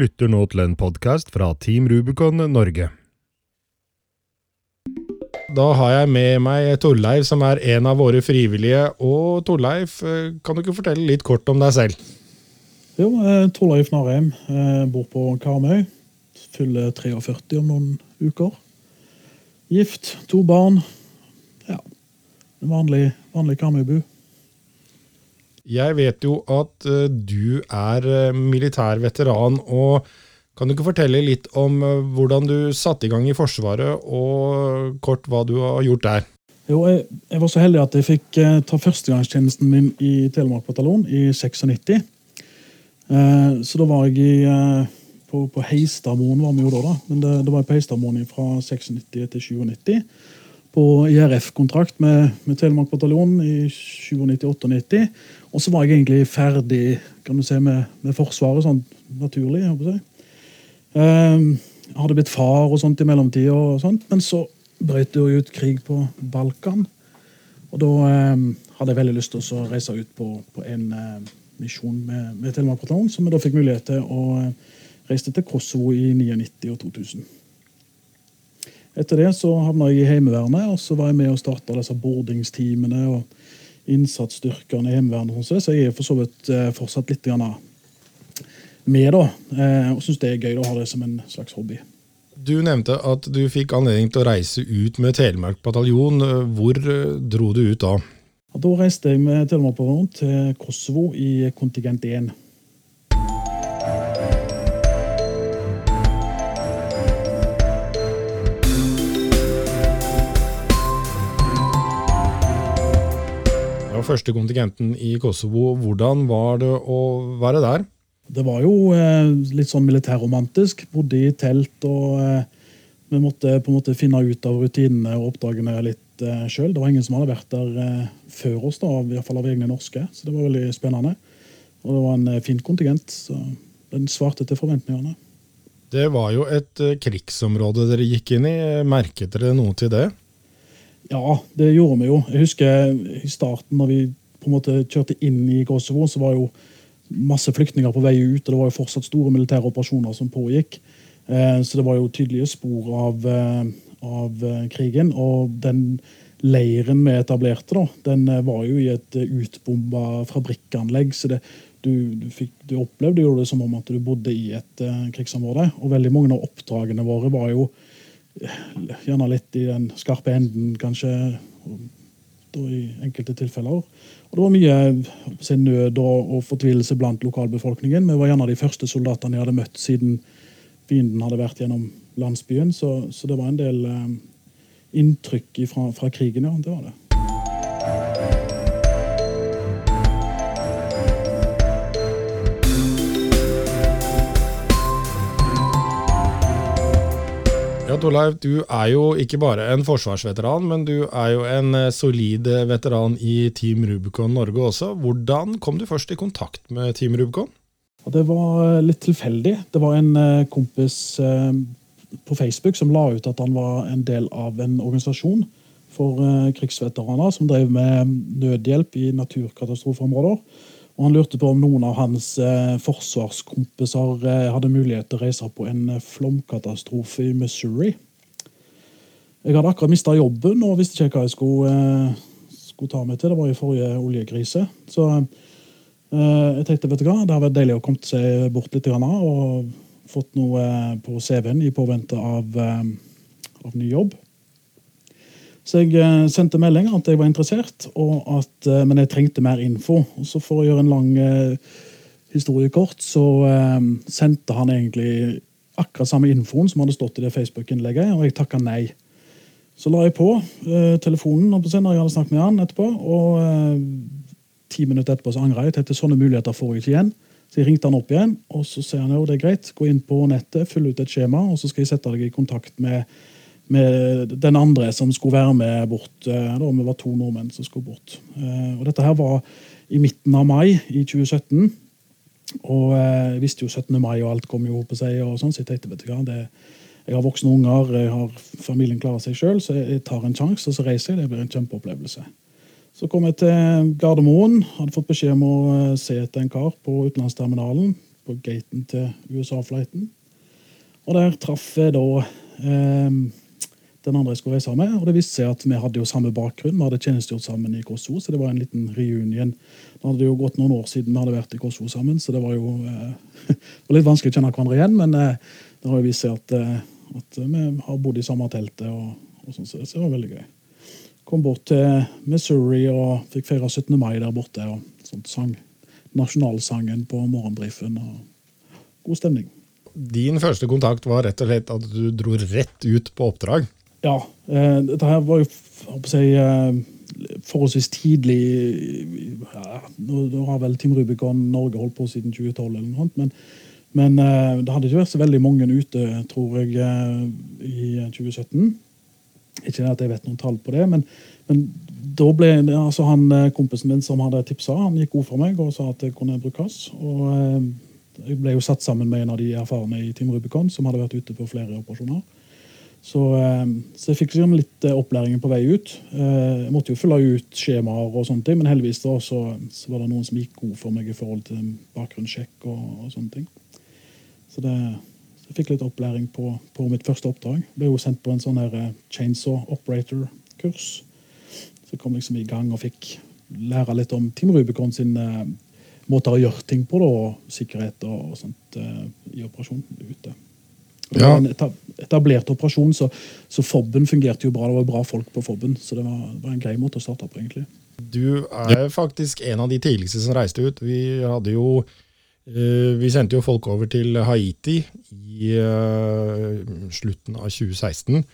Lytter nå til en podkast fra Team Rubicon Norge. Da har jeg med meg Torleif, som er en av våre frivillige. Og Torleif, eh, kan du ikke fortelle litt kort om deg selv? Jo, eh, Torleif Narheim. Eh, bor på Karmøy. Fyller 43 om noen uker. Gift, to barn. Ja, en vanlig, vanlig Karmøybu. Jeg vet jo at uh, du er uh, militær veteran, og kan du ikke fortelle litt om uh, hvordan du satte i gang i Forsvaret, og kort hva du har gjort der? Jo, jeg, jeg var så heldig at jeg fikk ta førstegangstjenesten min i Telemark bataljon i 96. så da var jeg i, på, på Heistadmoen, var vi jo da, da. men det, det var på Heistadmoen fra 96 til 97 på IRF-kontrakt med, med Telemark bataljon i 97-98. Og så var jeg egentlig ferdig kan du si, med, med Forsvaret, sånn naturlig. Jeg, håper um, jeg hadde blitt far og sånt i mellomtida, men så brøt det jo ut krig på Balkan. Og da eh, hadde jeg veldig lyst til å reise ut på, på en eh, misjon med, med Telemark bataljon, som jeg da fikk mulighet til å uh, reise til Kosovo i 99 og 2000. Etter det så havna jeg i Heimevernet, og så var jeg med og starta disse boardingsteamene og innsatsstyrkene Heimevernet. Så jeg er for så vidt eh, fortsatt litt med, da. Eh, og syns det er gøy å ha det som en slags hobby. Du nevnte at du fikk anledning til å reise ut med Telemark bataljon. Hvor eh, dro du ut da? Da reiste jeg med Telemark bataljon til Kosovo i kontingent 1. første kontingenten i Kosovo. Hvordan var det å være der? Det var jo eh, litt sånn militærromantisk. Bodde i telt og eh, vi måtte på en måte finne ut av rutinene og oppdragene litt eh, sjøl. Det var ingen som hadde vært der eh, før oss, da, i hvert fall av egne norske. Så det var veldig spennende. Og det var en eh, fin kontingent. så Den svarte til forventningene. Det var jo et eh, krigsområde dere gikk inn i. Merket dere noe til det? Ja, det gjorde vi jo. Jeg husker i starten, når vi på en måte kjørte inn i Kosovo, så var jo masse flyktninger på vei ut, og det var jo fortsatt store militære operasjoner som pågikk. Eh, så det var jo tydelige spor av, eh, av eh, krigen. Og den leiren vi etablerte, da, den var jo i et utbomba fabrikkanlegg. så det, du, du, fikk, du, opplevde jo det som om at du bodde i et krigsområde. Og veldig mange av oppdragene våre var jo Gjerne litt i den skarpe enden, kanskje. i enkelte tilfeller. Og Det var mye nød og, og, fortvilelse blant lokalbefolkningen. Vi var gjerne de første soldatene jeg hadde møtt siden fienden hadde vært gjennom landsbyen. Så, så det var en del eh, inntrykk fra krigen, ja. Det var det. Ja, Torleif, du er jo ikke bare en forsvarsveteran, men du er jo en eh, solid eh, veteran i Team Rubicon Norge også. Hvordan kom du først i kontakt med Team Rubicon? Det var eh, litt tilfeldig. Det var en kompis på Facebook som la ut at han var en del av en organisasjon for krigsveteraner som drev med nødhjelp i naturkatastrofeområder. Og Han lurte på om noen av hans eh, forsvarskompiser eh, hadde mulighet til å reise på en eh, flomkatastrofe i Missouri. Jeg hadde akkurat mista jobben og visste ikke hva jeg skulle, skulle, ta meg til. Det var i forrige oljekrise. Så jeg tenkte vet du hva, det hadde vært deilig å komme seg bort litt og fått noe på CV-en i påvente av, av ny jobb. Så jeg eh, sendte melding at jeg var interessert, at, eh, men jeg trengte mer info. Og så For å gjøre en lang eh, historie kort, så sendte han egentlig akkurat samme infoen som hadde stått i det Facebook-innlegget, og jeg takka nei. Så la jeg på telefonen når jeg hadde snakket med han etterpå, og ti minutter etterpå så angra jeg. Tenkte sånne muligheter får jeg ikke igjen. Så jeg ringte han opp igjen, og så sier han jo det er greit. Gå inn på nettet, fyll ut et skjema, og så skal jeg sette deg i kontakt med med den andre som skulle være med bort. Eh, da vi var to nordmenn som skulle bort. Eh, og Dette her var i midten av mai i 2017. Og eh, jeg visste jo 17. mai, og alt kom jo på seg. og sånn, så Jeg tenkte vet hva, det, jeg har voksne unger, jeg har familien klarer seg sjøl, så jeg tar en sjanse og så reiser jeg. Det blir en kjempeopplevelse. Så kom jeg til Gardermoen. Hadde fått beskjed om å se etter en kar på utenlandsterminalen. på gaten til USA-flighten. Og der traff jeg da eh, den andre jeg skulle reise med. Og det viste seg at vi hadde jo samme bakgrunn. Vi hadde tjenestegjort sammen i Kosovo, så det var en liten reunion. Det hadde jo gått noen år siden vi hadde vært i Kosovo sammen, så det var jo eh, det var litt vanskelig å kjenne hverandre igjen. Men eh, det har jo vist seg at, eh, at, vi har bodd i samme teltet, og, og sånn, så det var veldig gøy. Kom bort til Missouri og fikk feire 17. mai der borte. og sånt sang nasjonalsangen på morgenbrifen. og God stemning. Din første kontakt var rett og slett at du dro rett ut på oppdrag? Ja. Eh, dette her var jo si, eh, forholdsvis tidlig ja, nå, har vel Team Rubicon Norge holdt på siden 2012, eller noe sånt, men, men eh, det hadde ikke vært så veldig mange ute, tror jeg, i 2017. Ikke at jeg vet noen tall på det, men, men da ble altså han kompisen min som hadde tipsa, han gikk god for meg og sa at det kunne brukes. og jeg ble jo satt sammen med en av de erfarne i Team Rubicon som hadde vært ute på flere operasjoner. Så, eh, så, jeg fikk liksom litt eh, opplæring på vei ut. Eh, jeg måtte jo fylle ut skjemaer, og sånne ting, men heldigvis da, så, så, var det noen som gikk god for meg i forhold til bakgrunnssjekk. og, og sånne ting. Så, det, så, jeg fikk litt opplæring på, på mitt første oppdrag. Ble jo sendt på en sånn her chainsaw operator-kurs. Så jeg kom liksom i gang og fikk lære litt om Team Rubicon sin måter å gjøre ting på, da, og sikkerhet og, og sånt i operasjonen ute. Det var en etablert operasjon, så, så FOB-en fungerte jo bra. Det var bra folk på FOB-en, så det var, det var, en grei måte å starte opp egentlig. Du er faktisk en av de tidligste som reiste ut. Vi hadde jo uh, Vi sendte jo folk over til Haiti i uh, slutten av 2016.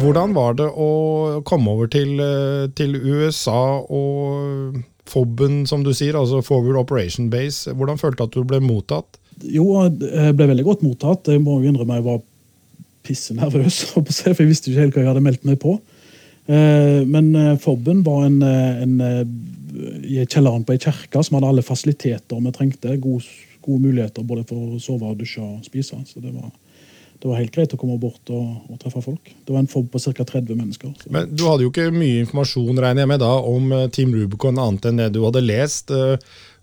Hvordan var det å komme over til, eh, til USA og FOB-en, som du sier, altså Forward Operation Base? Hvordan følte du at du ble mottatt? Jo, jeg ble veldig godt mottatt. Jeg må jo innrømme jeg var pissenervøs, for jeg visste ikke helt hva jeg hadde meldt meg på. Eh, men eh, FOB-en var en, en, i kjelleren på ei kirke som hadde alle fasiliteter vi trengte. Gode, gode muligheter både for å sove, dusje og spise. Så det var det var helt greit å komme bort og, og treffe folk. Det var en fob på ca. 30 mennesker. Så. Men Du hadde jo ikke mye informasjon regner jeg med da, om eh, Team Rubicon annet enn det du hadde lest. Eh,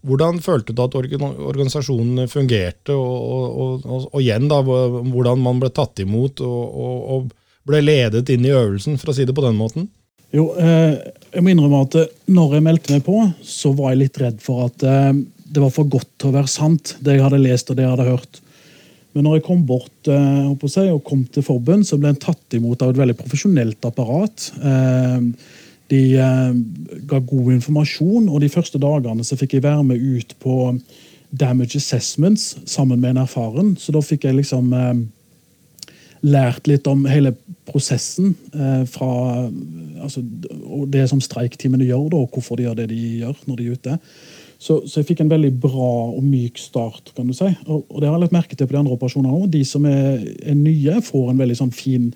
hvordan følte du at organisasjonen fungerte, og, og, og, og igjen da, hvordan man ble tatt imot og, ble ledet inn i øvelsen, for å si det på den måten? Jo, eh, jeg må innrømme at når jeg meldte meg på, så var jeg litt redd for at det var for godt til å være sant, det jeg hadde lest og det jeg hadde hørt. Men når jeg kom bort eh, seg, og kom til forbund, så ble en tatt imot av et veldig profesjonelt apparat. Eh, de eh, ga god informasjon, og de første dagene så fikk jeg være med ut på damage assessments sammen med en erfaren. Så da fikk jeg liksom lært litt om hele prosessen fra altså, det som streikteamene gjør, da, og hvorfor de gjør det de gjør når de er ute. Så, så, jeg fikk en veldig bra og myk start. kan du si. Og, og det har jeg lagt merke til på de andre operasjonene òg. De som er, er, nye, får en veldig sånn fin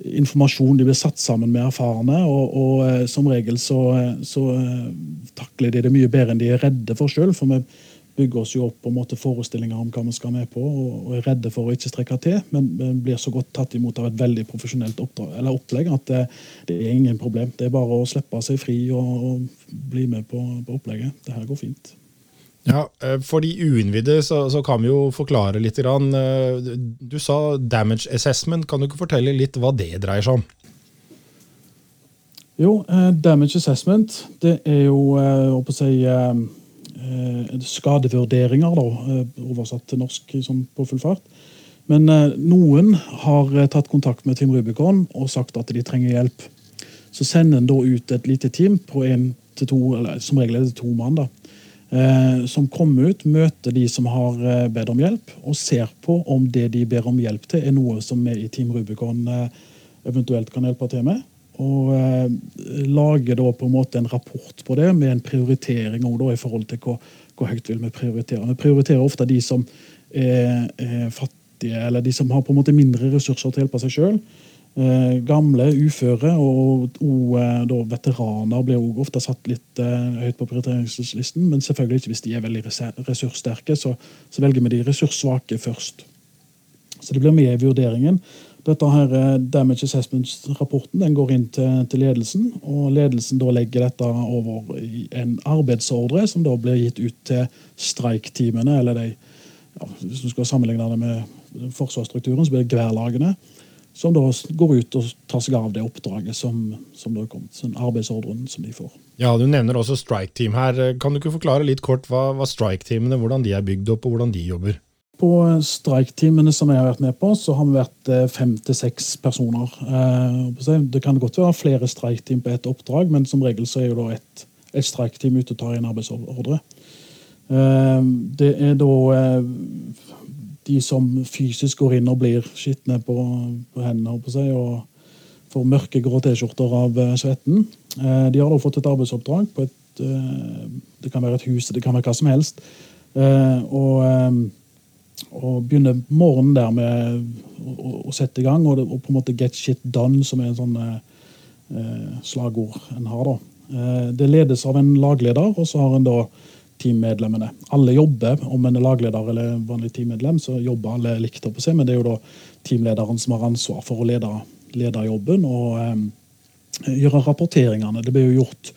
informasjon. De blir satt sammen med erfarne, og, og eh, som regel så, så, eh, takler de det mye bedre enn de er redde for sjøl. For vi bygger oss jo opp på en måte forestillinger om hva vi skal med på, og, er redde for å ikke strekke til, men, blir så godt tatt imot av et veldig profesjonelt oppdrag, opplegg at det, det, er ingen problem. Det er bare å slippe seg fri og, og bli med på, på opplegget. Det her går fint. Ja, eh, For de uinnvidde så, så, kan vi jo forklare litt. Grann. du sa damage assessment. Kan du ikke fortelle litt hva det dreier seg om? Jo, eh, damage assessment det er jo å si, skadevurderinger, da, oversatt til norsk sånn på full fart. Men noen har tatt kontakt med Team Rubicon og sagt at de trenger hjelp. Så sender en da ut et lite team på en til to, eller som regel er det to mann. da, eh, som kommer ut, møter de som har eh, bedt om hjelp, og ser på om det de ber om hjelp til, er noe som vi i Team Rubicon eh, eventuelt kan hjelpe til med. Og eh, lager da på en måte en rapport på det, med en prioritering da, i forhold til hvor, hvor høyt vil vi prioritere. Vi prioriterer ofte de som er, er fattige, eller de som har på en måte mindre ressurser til å hjelpe seg sjøl. Eh, gamle, uføre og, og eh, da, veteraner blir også ofte satt litt eh, høyt på prioriteringslisten. Men selvfølgelig ikke hvis de er veldig ressurssterke, så, så velger vi de ressurssvake først. Så det blir med i vurderingen. Dette her eh, Damage Assessment-rapporten den går inn til, til, ledelsen, og ledelsen da legger dette over i en arbeidsordre som da blir gitt ut til streikteamene, eller de, ja, hvis du skal sammenligne det med forsvarsstrukturen, så blir det geværlagene, som da går ut og tar seg av det oppdraget som, som da kommet, sånn arbeidsordren som de får. Ja, Du nevner også strike team her. Kan du ikke forklare litt kort hva, hva strike teamene, hvordan de er bygd opp og hvordan de jobber? På streikteamene som jeg har vært med på, så har vi vært eh, fem til seks personer. Eh, det kan godt være flere streikteam på ett oppdrag, men som regel så er jo da ett et streikteam ute og tar en arbeidsordre. Eh, det er da de som fysisk går inn og blir skitne på, på hendene på seg, og får mørkegrå T-skjorter av svetten. De har da fått et arbeidsoppdrag på et Det kan være et hus, det kan være hva som helst. Og og begynner morgenen der med å, å sette i gang, og, og, på en måte 'get shit done', som er en sånn eh, slagord en har. da. Eh, det ledes av en lagleder, og så har en da teammedlemmene. Alle jobber, om en er lagleder eller vanlig teammedlem, så jobber alle likt. på seg, Men det er jo da teamlederen som har ansvar for å lede, lede jobben og eh, gjøre rapporteringene. Det blir jo gjort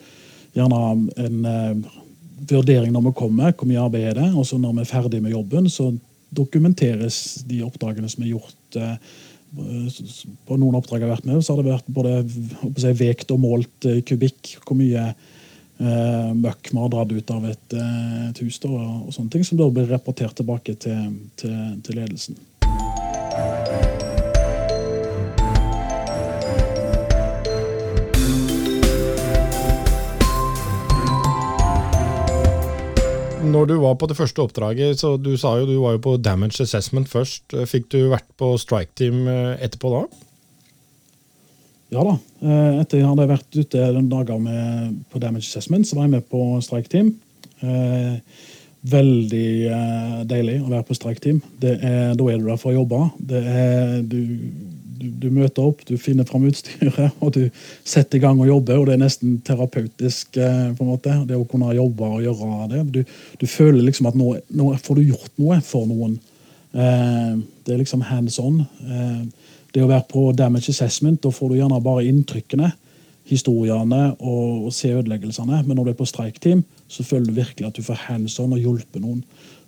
gjerne en eh, vurdering når vi kommer, hvor mye arbeid er det, og så når vi er ferdig med jobben, så dokumenteres de oppdragene som er gjort. Eh, på noen oppdrag jeg har vært med, så har det vært både vekt og målt eh, kubikk. Hvor mye eh, møkk vi har dratt ut av et, et hus, da, og sånne ting, som da blir rapportert tilbake til, til, til ledelsen. Når du var på det første oppdraget, så du sa jo du var jo på damage assessment først. Fikk du vært på strike team eh, etterpå da? Ja da. Eh, etter jeg hadde vært ute noen dager med, på damage assessment, så var jeg med på strike team. Eh, veldig deilig å være på strike team. da er du der for å jobbe. Det er, du du, møter opp, du finner fram utstyret, og du setter i gang og jobber. og Det er nesten terapeutisk. Eh, på en måte, Det å kunne jobbe og gjøre det. Du, du føler liksom at nå, nå, får du gjort noe for noen. Eh, det er liksom hands on. Eh, det å være på damage assessment, da får du gjerne bare inntrykkene, historiene og, og se ødeleggelsene. Men når du er på streikteam, så føler du virkelig at du får hands on og hjulpet noen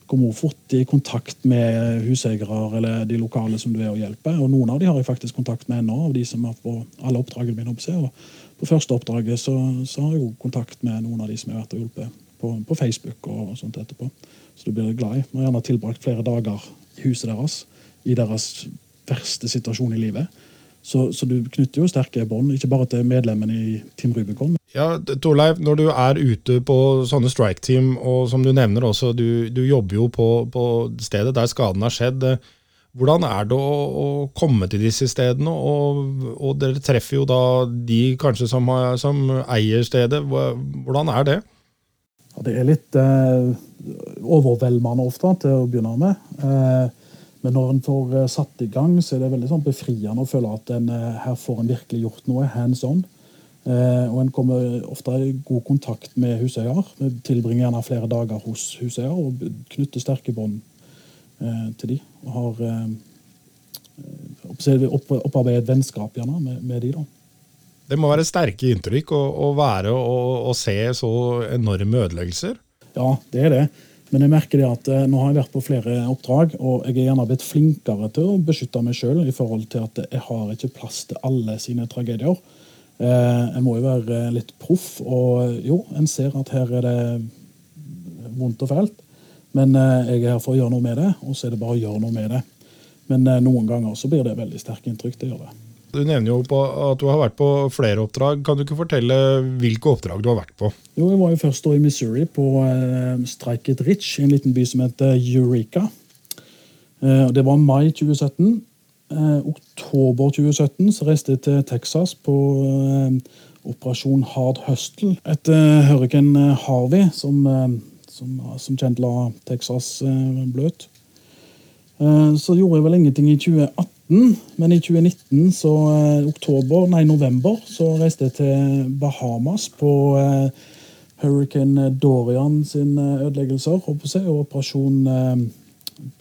kommer fort i kontakt med huseiere eller de lokale som du er og hjelper. Og noen av de har jeg faktisk kontakt med ennå, av de som er på alle oppdragene mine. oppse. Og på første oppdraget så, så, har jeg jo kontakt med noen av de som jeg har vært og hjulpet på, på, Facebook. og sånt etterpå. Så du blir glad i. Vi har gjerne tilbrakt flere dager i huset deres, i deres verste situasjon i livet. Så, så, du knytter jo sterke bånd, ikke bare til medlemmene i Team Rubicon. Ja, Torleif, når du er ute på sånne strike team, og som du nevner også, du, du jobber jo på, på, stedet der skaden har skjedd. Hvordan er det å, å komme til disse stedene? Og, og, dere treffer jo da de kanskje som, som eier stedet. Hvordan er det? Ja, det er litt eh, overveldende ofte til å begynne med. Eh, men når en får eh, satt i gang, så er det veldig sånn befriende å føle at en, eh, her får en virkelig gjort noe hands on. Eh, og en kommer ofte i god kontakt med huseier. Tilbringer gjerne flere dager hos huseier og knytter sterke bånd eh, til de. Og har eh, opp, opparbeidet vennskap gjerne med, med de. da. Det må være sterke inntrykk å, å være og, og se så enorme ødeleggelser? Ja, det er det. Men jeg merker det at eh, nå har jeg vært på flere oppdrag, og jeg er gjerne blitt flinkere til å beskytte meg sjøl i forhold til at jeg har ikke plass til alle sine tragedier. Eh, jeg må jo være litt proff, og jo, en ser at her er det vondt og fælt. Men eh, jeg er her for å gjøre noe med det, og så er det bare å gjøre noe med det. Men noen ganger så blir det veldig sterke inntrykk. det gjør det. Du nevner jo at du har vært på flere oppdrag. Kan du ikke fortelle hvilke oppdrag du har vært på? Jo, Jeg var jo først i Missouri, på uh, Strike It Rich, en liten by som heter Eureka. Uh, det var mai 2017. Uh, oktober 2017 så reiste jeg til Texas på Operasjon Hard Hustle etter hurricane Harvey, som, som, som kjent la Texas bløt. Så gjorde jeg vel ingenting i 2018. 2018, men i 2019, så eh, oktober, nei, november, så reiste jeg til Bahamas på eh, hurricane Dorian sin eh, ødeleggelser og operasjon eh,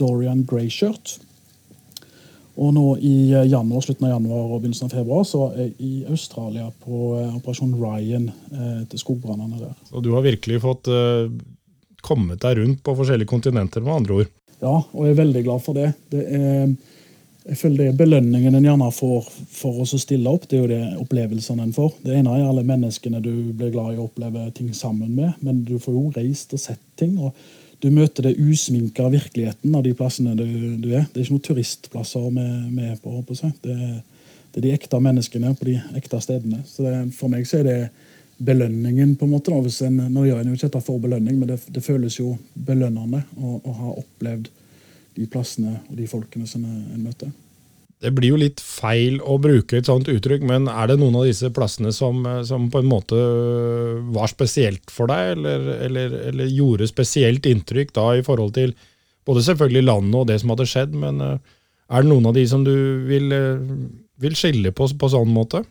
Dorian Greyshirt. Og nå i januar, slutten av januar og begynnelsen av februar så er jeg i Australia på Operasjon Ryan til skogbrannene der. Så du har virkelig fått kommet deg rundt på forskjellige kontinenter, med andre ord? Ja, og jeg er veldig glad for det. det er jeg føler det er belønningen en gjerne får for å stille opp. Det er jo det opplevelsene en får. Det ene er alle menneskene du blir glad i å oppleve ting sammen med, men du får jo reist og sett ting. og Du møter det usminka virkeligheten av de plassene du, du, er. Det er ikke noen turistplasser vi er på. på det, det, er de ekte menneskene på de ekte stedene. Så det, For meg så er det belønningen. på en måte. En, nå gjør en jo ikke dette for belønning, men det, det føles jo belønnende å, å ha opplevd de plassene og de folkene som en møter. Det blir jo litt feil å bruke et sånt uttrykk, men er det noen av disse plassene som, som på en måte var spesielt for deg, eller, eller, eller, gjorde spesielt inntrykk da i forhold til både selvfølgelig landet og det som hadde skjedd, men eh, er det noen av de som du vil, eh, vil skille på på sånn måte?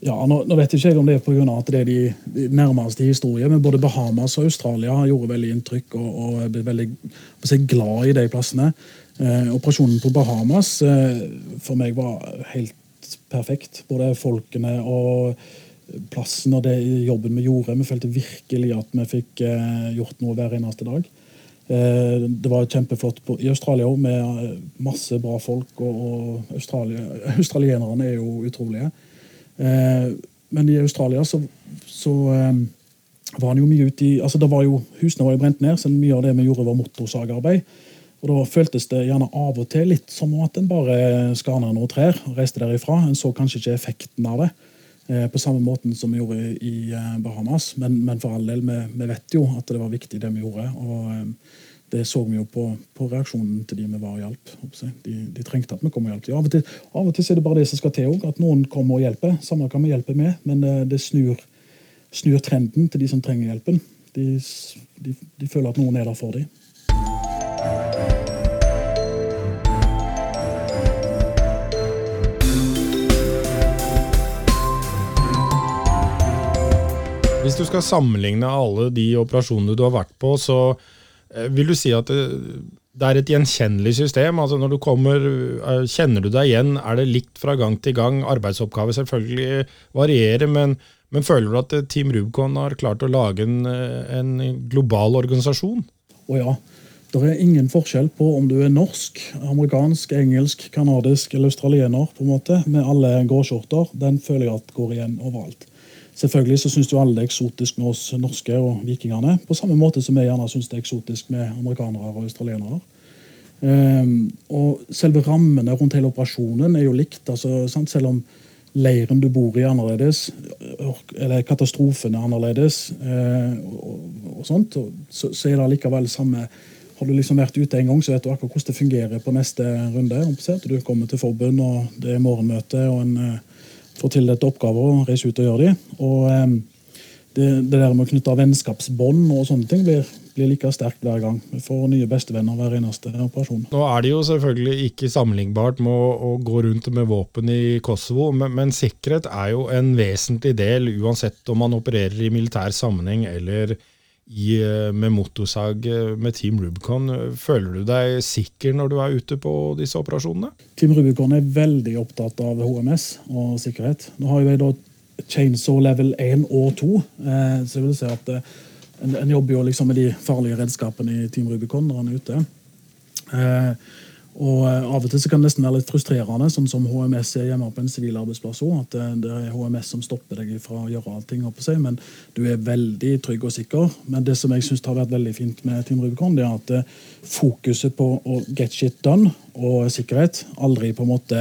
Ja, nå, nå, vet ikke jeg om det er pga. at det er de, nærmeste historiene, men både Bahamas og Australia gjorde veldig inntrykk, og, og ble veldig jeg, glad i de plassene. Eh, operasjonen på Bahamas eh, for meg var helt perfekt. Både folkene og plassen og det jobben vi gjorde. Vi følte virkelig at vi fikk eh, gjort noe hver eneste dag. Eh, det var kjempeflott på, i Australia òg, med masse bra folk. Og, og australienerne er jo utrolige. Eh, men i Australia så, så eh, var han jo mye ute i altså var jo, Husene var jo brent ned, så mye av det vi gjorde, var motorsagarbeid. Og Da føltes det gjerne av og til litt som at en bare skar ned noen trær og reiste derifra. En så kanskje ikke effekten av det eh, på samme måten som vi gjorde i Bahamas. Men, men for all del, vi, vi, vet jo at det var viktig, det vi gjorde. og det så vi jo på, på reaksjonen til de vi var og hjalp. De, de, trengte at vi kom og hjalp. Av og, til, av og til er det bare det som skal til òg, at noen kommer og hjelper. Samme kan vi hjelpe med, men det, det snur, snur, trenden til de som trenger hjelpen. De, de, de føler at noen er der for dem. Hvis du skal sammenligne alle de operasjonene du har vært på, så Eh, vil du si at det, det er et gjenkjennelig system? Altså når du kommer, eh, Kjenner du deg igjen? Er det likt fra gang til gang? Arbeidsoppgaver selvfølgelig varierer, men, men føler du at eh, Team Rubicon har klart å lage en, en global organisasjon? Å ja. Det er ingen forskjell på om du er norsk, amerikansk, engelsk, canadisk eller australiener. på en måte, Med alle gåskjorter. Den føler jeg at går igjen overalt. Selvfølgelig så syns jo alle det er eksotisk med oss norske og vikingene. På samme måte som vi gjerne syns det er eksotisk med amerikanere og australienere. Um, og selve rammene rundt hele operasjonen er jo likt. Altså, selv om leiren du bor i er annerledes, eller katastrofen er annerledes, uh, og, og, sånt, så, så, er det likevel samme Har du liksom vært ute en gang, så vet du akkurat hvordan det fungerer på neste runde. Du kommer til forbund, og det er morgenmøte og en uh, får tildelt oppgaver og reise ut og gjøre de. Og ehm, det, det der med å knytte vennskapsbånd og sånne ting blir, blir, like sterkt hver gang. Vi får nye bestevenner hver eneste operasjon. Nå er det jo selvfølgelig ikke sammenlignbart med å, å gå rundt med våpen i Kosovo, men, men, sikkerhet er jo en vesentlig del, uansett om man opererer i militær sammenheng eller i, eh, med motorsag eh, med Team Rubicon. Føler du deg sikker når du er ute på disse operasjonene? Team Rubicon er veldig opptatt av HMS og sikkerhet. Nå har jeg da chainsaw level 1 og 2. Eh, så jeg vil si at en, jobber jo liksom med de farlige redskapene i Team Rubicon når en er ute. Og eh, Av og til så kan det nesten være litt frustrerende, sånn som HMS er hjemme på en sivil arbeidsplass òg. At eh, det er HMS som stopper deg fra å gjøre allting. og seg, men du er veldig trygg og sikker. Men det som jeg synes har vært veldig fint med Team Rubicon, det er at eh, fokuset på å get shit done og sikkerhet aldri på en måte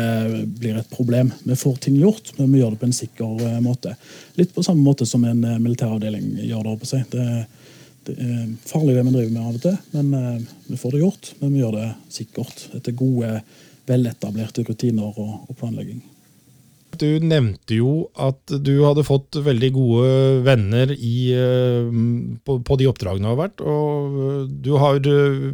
blir et problem. Vi får ting gjort, men vi gjør det på en sikker måte. Litt på samme måte som en militæravdeling gjør det. oppe seg. Det det er farlig det vi driver med av og til, men eh, vi får det gjort. Men vi gjør det sikkert etter gode, veletablerte rutiner og, og planlegging. Du nevnte jo at du hadde fått veldig gode venner i, eh, på, på, de oppdragene du har vært. Og eh, du har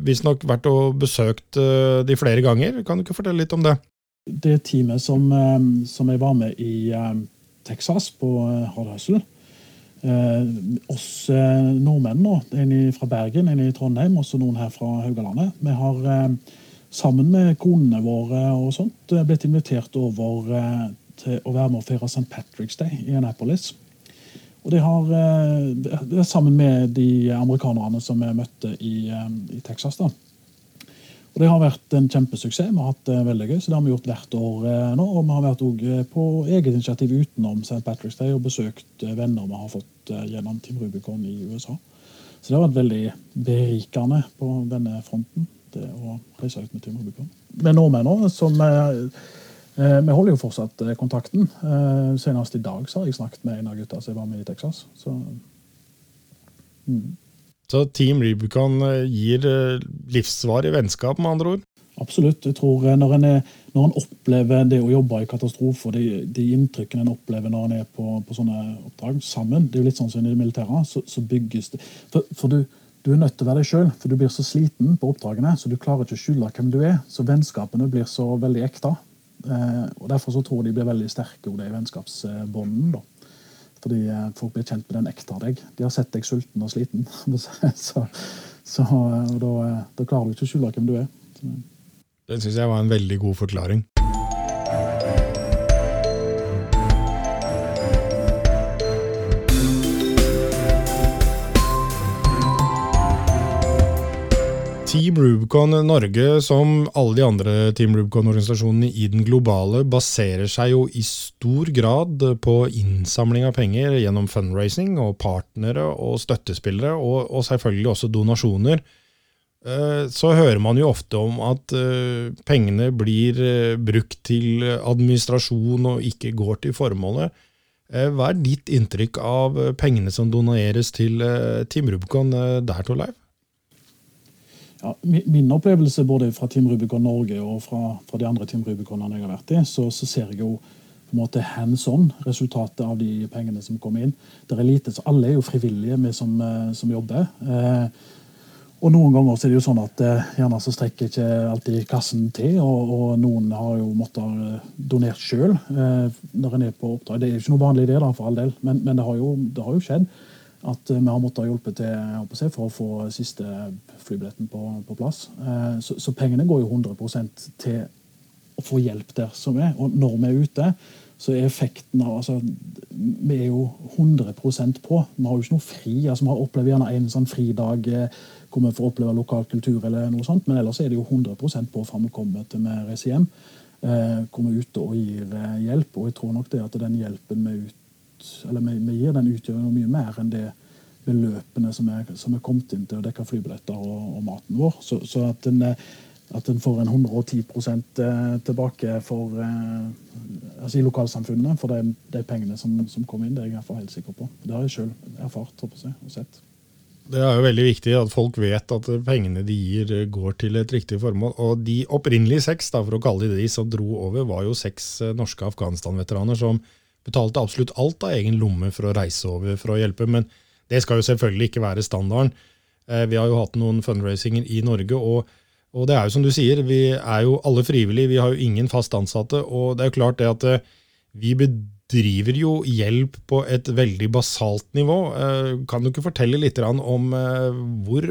visstnok vært og besøkt de flere ganger. Kan du ikke fortelle litt om det? Det teamet som, som jeg var med i Texas, på Hard Hustle, Eh, oss eh, nordmenn, nå, en fra Bergen, en i Trondheim også noen her fra Haugalandet, vi har eh, sammen med konene våre og sånt, blitt invitert over til å være med og feire St. Patrick's Day i Annapolis. Og det har, sammen med de amerikanerne som vi møtte i, i Texas. da. Og Det har vært en kjempesuksess. Vi har hatt det veldig gøy, så det har vi gjort hvert år eh, nå. Og vi har vært eh, på eget initiativ utenom St. Patrick's Day og besøkt eh, venner vi har fått gjennom Team Rubicon i USA. Så det har vært veldig berikende på denne fronten, det å reise ut med Team Rubicon. Med nordmenn òg, som vi holder jo fortsatt kontakten. Senest i dag så har jeg snakket med en av gutta som var med i Texas. Så, mm. Så Team Rubicon eh, gir eh, livsvarig vennskap, med andre ord? Absolutt. jeg tror eh, Når en, er, når en opplever det å jobbe i katastrofe, og de, de inntrykkene en opplever når en er på, på, sånne oppdrag sammen Det er jo litt sånn som i det militære. Så, så bygges det For, for du, du, er nødt til å være deg sjøl, for du blir så sliten på oppdragene. Så du klarer ikke å skjule hvem du er. Så vennskapene blir så veldig ekte. Og Derfor så tror jeg de blir veldig sterke, de vennskapsbåndene. Fordi folk blir kjent med den ekte av deg. De har sett deg sulten og sliten. så, så og da, eh, da, klarer du ikke å skjule hvem du er. Det syns jeg var en veldig god forklaring. Team Rubicon Norge, som alle de andre Team Rubicon-organisasjonene i den globale, baserer seg jo i stor grad på innsamling av penger gjennom fundraising og partnere og støttespillere, og, og selvfølgelig også donasjoner. Eh, så hører man jo ofte om at eh, pengene blir eh, brukt til administrasjon og ikke går til formålet. Hva er ditt inntrykk av pengene som doneres til Team Rubicon der, Torleif? Ja, min opplevelse både fra Team Rubicon Norge og fra, fra de andre Team Rubiconene jeg har vært i, så, så ser jeg jo på en måte hands on resultatet av de pengene som kommer inn. Det er lite, så Alle er jo frivillige, vi som, eh, som jobber. Eh, og Noen ganger så er det jo sånn at eh, gjerne så strekker ikke alltid kassen til. Og, og noen har jo måttet eh, donert sjøl eh, når en er på oppdrag. Det er jo ikke noe vanlig det, da, for all del, men, men det, har jo, det, har jo, skjedd at eh, vi har måttet hjelpe til for å få siste flybilletten på, på plass. Eh, så, så, pengene går jo 100% til å få hjelp der som er. Og når vi er ute, så er effekten av altså, Vi er jo 100% på. Vi har jo ikke noe fri. altså Vi har opplevd gjerne en sånn fridag eh, hvor vi får oppleve lokal kultur, eller noe sånt, men ellers er det jo 100% på fra vi kommer til vi reiser hjem. Hvor er ute og gir hjelp. Og jeg tror nok det at den hjelpen vi eller vi, vi gir den utgjør mye mer enn det beløpene som er, som er kommet inn til å dekke flybilletter og, og maten vår. Så, så at, en, at en får en 110 eh, tilbake for, eh, altså i lokalsamfunnet for de, de pengene som, som kom inn, det er jeg i helt sikker på. Det har jeg sjøl erfart og sett. Det er jo veldig viktig at folk vet at pengene de gir, går til et riktig formål. Og de opprinnelige seks, da, for å kalle de de som dro over, var jo seks eh, norske Afghanistan-veteraner som betalte absolutt alt av egen lomme for å reise over for å hjelpe. Men det skal jo selvfølgelig ikke være standarden. Eh, vi har jo hatt noen fundraisinger i Norge, og, og, det er jo som du sier, vi er jo alle frivillige. Vi har jo ingen fast ansatte. Og det er jo klart det at eh, vi bedriver jo hjelp på et veldig basalt nivå. Eh, kan du ikke fortelle litt om hvor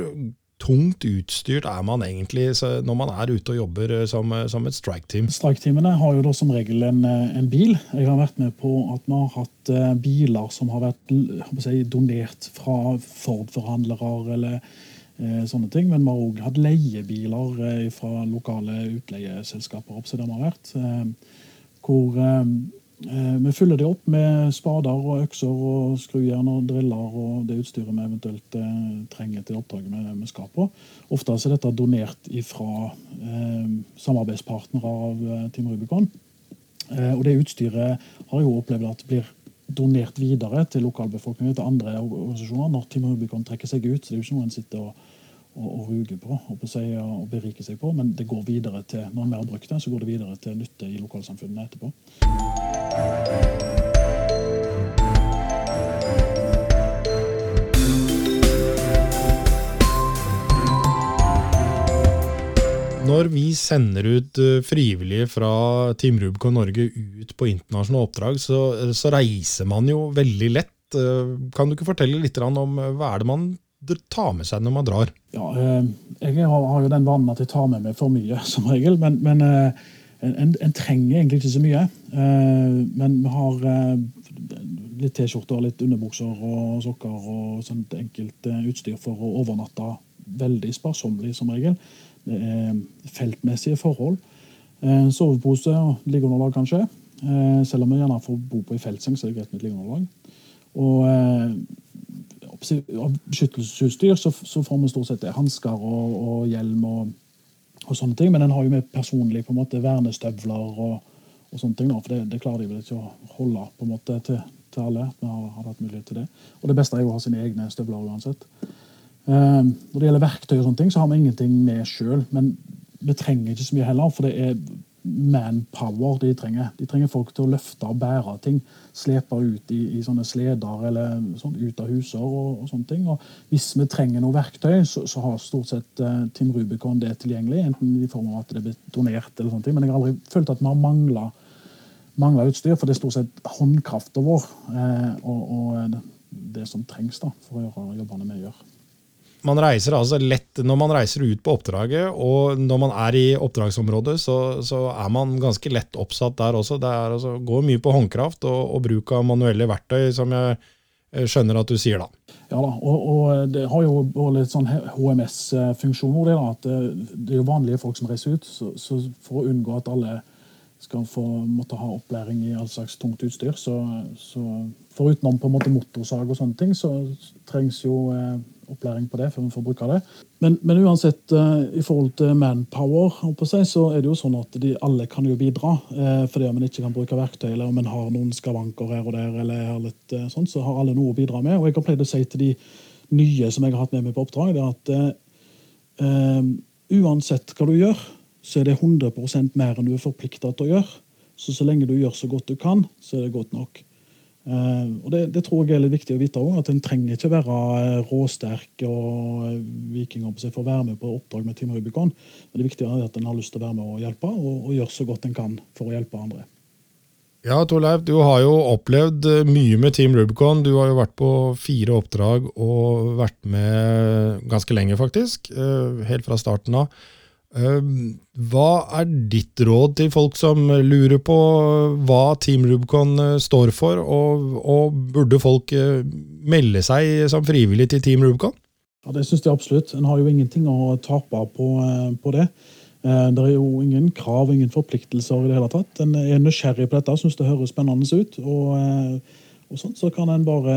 tungt utstyrt er man egentlig når man er ute og jobber eh, som, eh, som et strike-team? Strike-teamene har jo da som regel en, eh, en, bil. Jeg har vært med på at vi har hatt biler som har vært si, donert fra Ford-forhandlere eller eh, sånne ting. Men vi har òg hatt leiebiler fra lokale utleieselskaper. opp, så det har vært, eh, hvor vi fyller det opp med spader og økser og skrujern og driller og det utstyret vi eventuelt eh, trenger til oppdraget vi, skal på. Ofte er dette donert fra eh, samarbeidspartnere av eh, Team Rubicon. Eh, og det utstyret har jeg opplevd at blir donert videre til lokalbefolkningen til andre organisasjoner når Team Rubicon trekker seg ut. så det er jo ikke noen en sitter og å, å ruge på og, si, og berike seg på, men det går videre til når vi har brukt det, så går det videre til nytte i lokalsamfunnene etterpå. Når vi sender ut eh, frivillige fra Team Rubicon Norge ut på internasjonale oppdrag, så, så, reiser man jo veldig lett. Eh, kan du ikke fortelle litt om eh, hva er det man ta med seg når man drar? Ja, eh, Jeg har jo den vanen at jeg tar med meg for mye, som regel. Men, men en, en, trenger egentlig ikke så mye. Men vi har litt T-skjorter, litt underbukser og sokker og sånt enkelt utstyr for å overnatte veldig sparsommelig, som regel. Det er feltmessige forhold. Sovepose og liggeunderlag, kanskje. Selv om vi gjerne får bo på ei feltseng, så er det greit med et liggeunderlag. Og av beskyttelsesutstyr så, så, får vi stort sett hansker og, og, hjelm og, og, sånne ting. Men den har jo med personlig på en måte vernestøvler og, og sånne ting. Da, for det, det, klarer de vel ikke å holde på en måte til, til alle. Vi har, har hatt mulighet til det. Og det beste er jo å ha sine egne støvler uansett. Eh, når det gjelder verktøy, og sånne ting, så har vi ingenting med sjøl. Men vi trenger ikke så mye heller, for det er manpower de trenger. De trenger folk til å løfte og bære ting. Slepe ut i, i sånne sleder eller sånn, ut av huser og, og, sånne ting. Og hvis vi trenger noe verktøy, så, så har stort sett uh, Team Rubicon det tilgjengelig. Enten i form av at det blir donert, eller sånne ting. men jeg har aldri følt at vi har mangla, utstyr, for det er stort sett håndkrafta vår uh, og, og det, som trengs da, for å gjøre jobbene vi gjør man reiser altså lett når man reiser ut på oppdraget, og når man er i oppdragsområdet, så, så er man ganske lett oppsatt der også. Det altså, går mye på håndkraft og, og, bruk av manuelle verktøy, som jeg skjønner at du sier da. Ja da, og, og det har jo litt sånn HMS-funksjoner. Det, at det, det, er jo vanlige folk som reiser ut, så, så for å unngå at alle skal få måtte ha opplæring i all slags tungt utstyr, så, så forutenom på en måte motorsag og sånne ting, så trengs jo eh, opplæring på det før vi får bruke det. Men, men uansett, uh, i forhold til manpower, seg, så er det jo sånn at de alle kan jo bidra. Uh, fordi om en ikke kan bruke verktøy, eller om en har noen skavanker her og der, eller litt sånn, så har alle noe å bidra med. Og jeg har pleid å si til de nye som jeg har hatt med meg på oppdrag, det er at uansett hva du gjør, så er det 100% mer enn du er forplikta til å gjøre. Så så lenge du gjør så godt du kan, så er det godt nok. Uh, og det, det, tror jeg er litt viktig å vite òg, at En trenger ikke være eh, råsterk og eh, viking for å være med på oppdrag med Team Rubicon. Men det viktige er at en har lyst til å være med og hjelpe, og, og gjøre så godt en kan for å hjelpe andre. Ja, Torleif, du har jo opplevd mye med Team Rubicon. Du har jo vært på fire oppdrag og vært med ganske lenge, faktisk. Helt fra starten av. Ehm, hva er ditt råd til folk som lurer på hva Team Rubicon eh, står for, og, og burde folk eh, melde seg som frivillig til Team Rubicon? Ja, Det syns jeg absolutt. En har jo ingenting å tape på, eh, på det. Det er jo ingen krav ingen forpliktelser i det hele tatt. En er nysgjerrig på dette syns det høres spennende ut. Og, og sånn, så kan en bare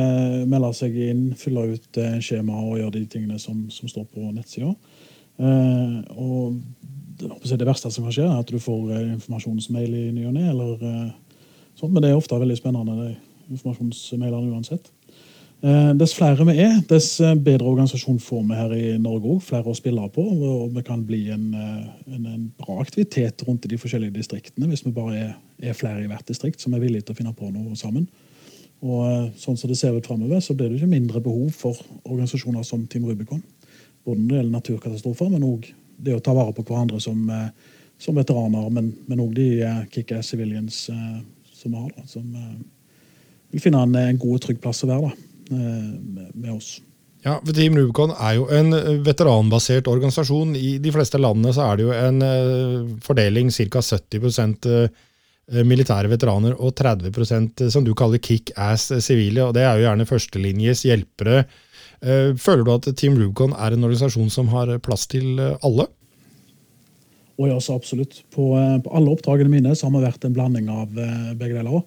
melde seg inn, fylle ut skjema og gjøre de tingene som, som står på nettsida. Uh, og det, verste som kan skje, er at du får uh, informasjonsmail i ny og ne. Uh, men det er ofte veldig spennende, de informasjonsmailene uansett. Dess flere vi er, dess bedre organisasjon får vi her i Norge òg. Flere å spille på. Og vi kan bli en, en, en, bra aktivitet rundt i de forskjellige distriktene hvis vi bare er, er, flere i hvert distrikt som er villige til å finne på noe sammen. Og sånn som det ser ut fremover, så blir det ikke mindre behov for organisasjoner som Team Rubicon. Både når det gjelder naturkatastrofer, men òg det å ta vare på hverandre som, eh, som veteraner. Men òg de uh, kickass civilians uh, som vi har, da, som vil finne en, en god og trygg plass å være da, med, oss. Ja, Team Rubicon er jo en veteranbasert organisasjon. I de fleste landene så er det jo en fordeling ca. 70 militære veteraner og 30% som du kaller kick-ass sivile. og Det er jo gjerne førstelinjes hjelpere Eh, føler du at Team Rubicon er en organisasjon som har plass til eh, alle? Oh, ja, så absolutt. På, eh, på, alle oppdragene mine så har vi vært en blanding av begge deler.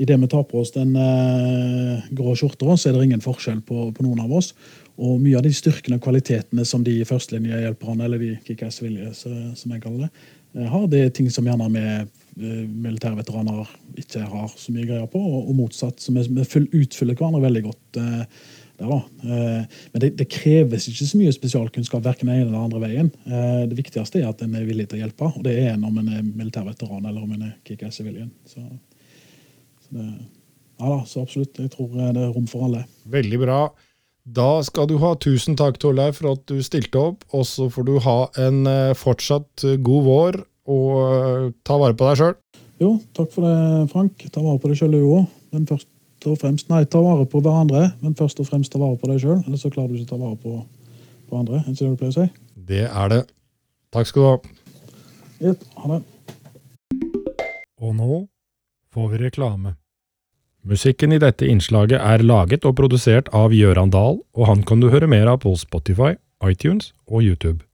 Idet vi tar på oss den eh, grå skjorta, så er det ingen forskjell på, på, noen av oss. Og mye av de styrkene og kvalitetene som de førstelinjehjelperne, eller de kickass-vilje, som jeg kaller det, har, det er ting som gjerne vi militærveteraner ikke har så mye greier på, og, og motsatt. Så vi, vi utfyller hverandre veldig godt. Uh, der, eh, Men det, det, kreves ikke så mye spesialkunnskap verken den ene eller andre veien. Eh, det viktigste er at en er villig til å hjelpe, og det er en om en er militærveteran eller om en er kickass-civilian. Så, så, det, ja da, så absolutt. Jeg tror eh, det er rom for alle. Veldig bra. Da skal du ha tusen takk, Torleif, for at du stilte opp. Og så får du ha en fortsatt god vår, og ta vare på deg sjøl. Jo, takk for det, Frank. Ta vare på deg sjøl, du òg. Men først og fremst Nei, ta vare på hverandre, men først og fremst ta vare på deg sjøl. Ellers så klarer du ikke å ta vare på, på andre. Er det det du pleier å si? Det er det. Takk skal du ha. Yep, ha det. Og nå får vi reklame. Musikken i dette innslaget er laget og produsert av Gjøran Dahl, og han kan du høre mer av på Spotify, iTunes og YouTube.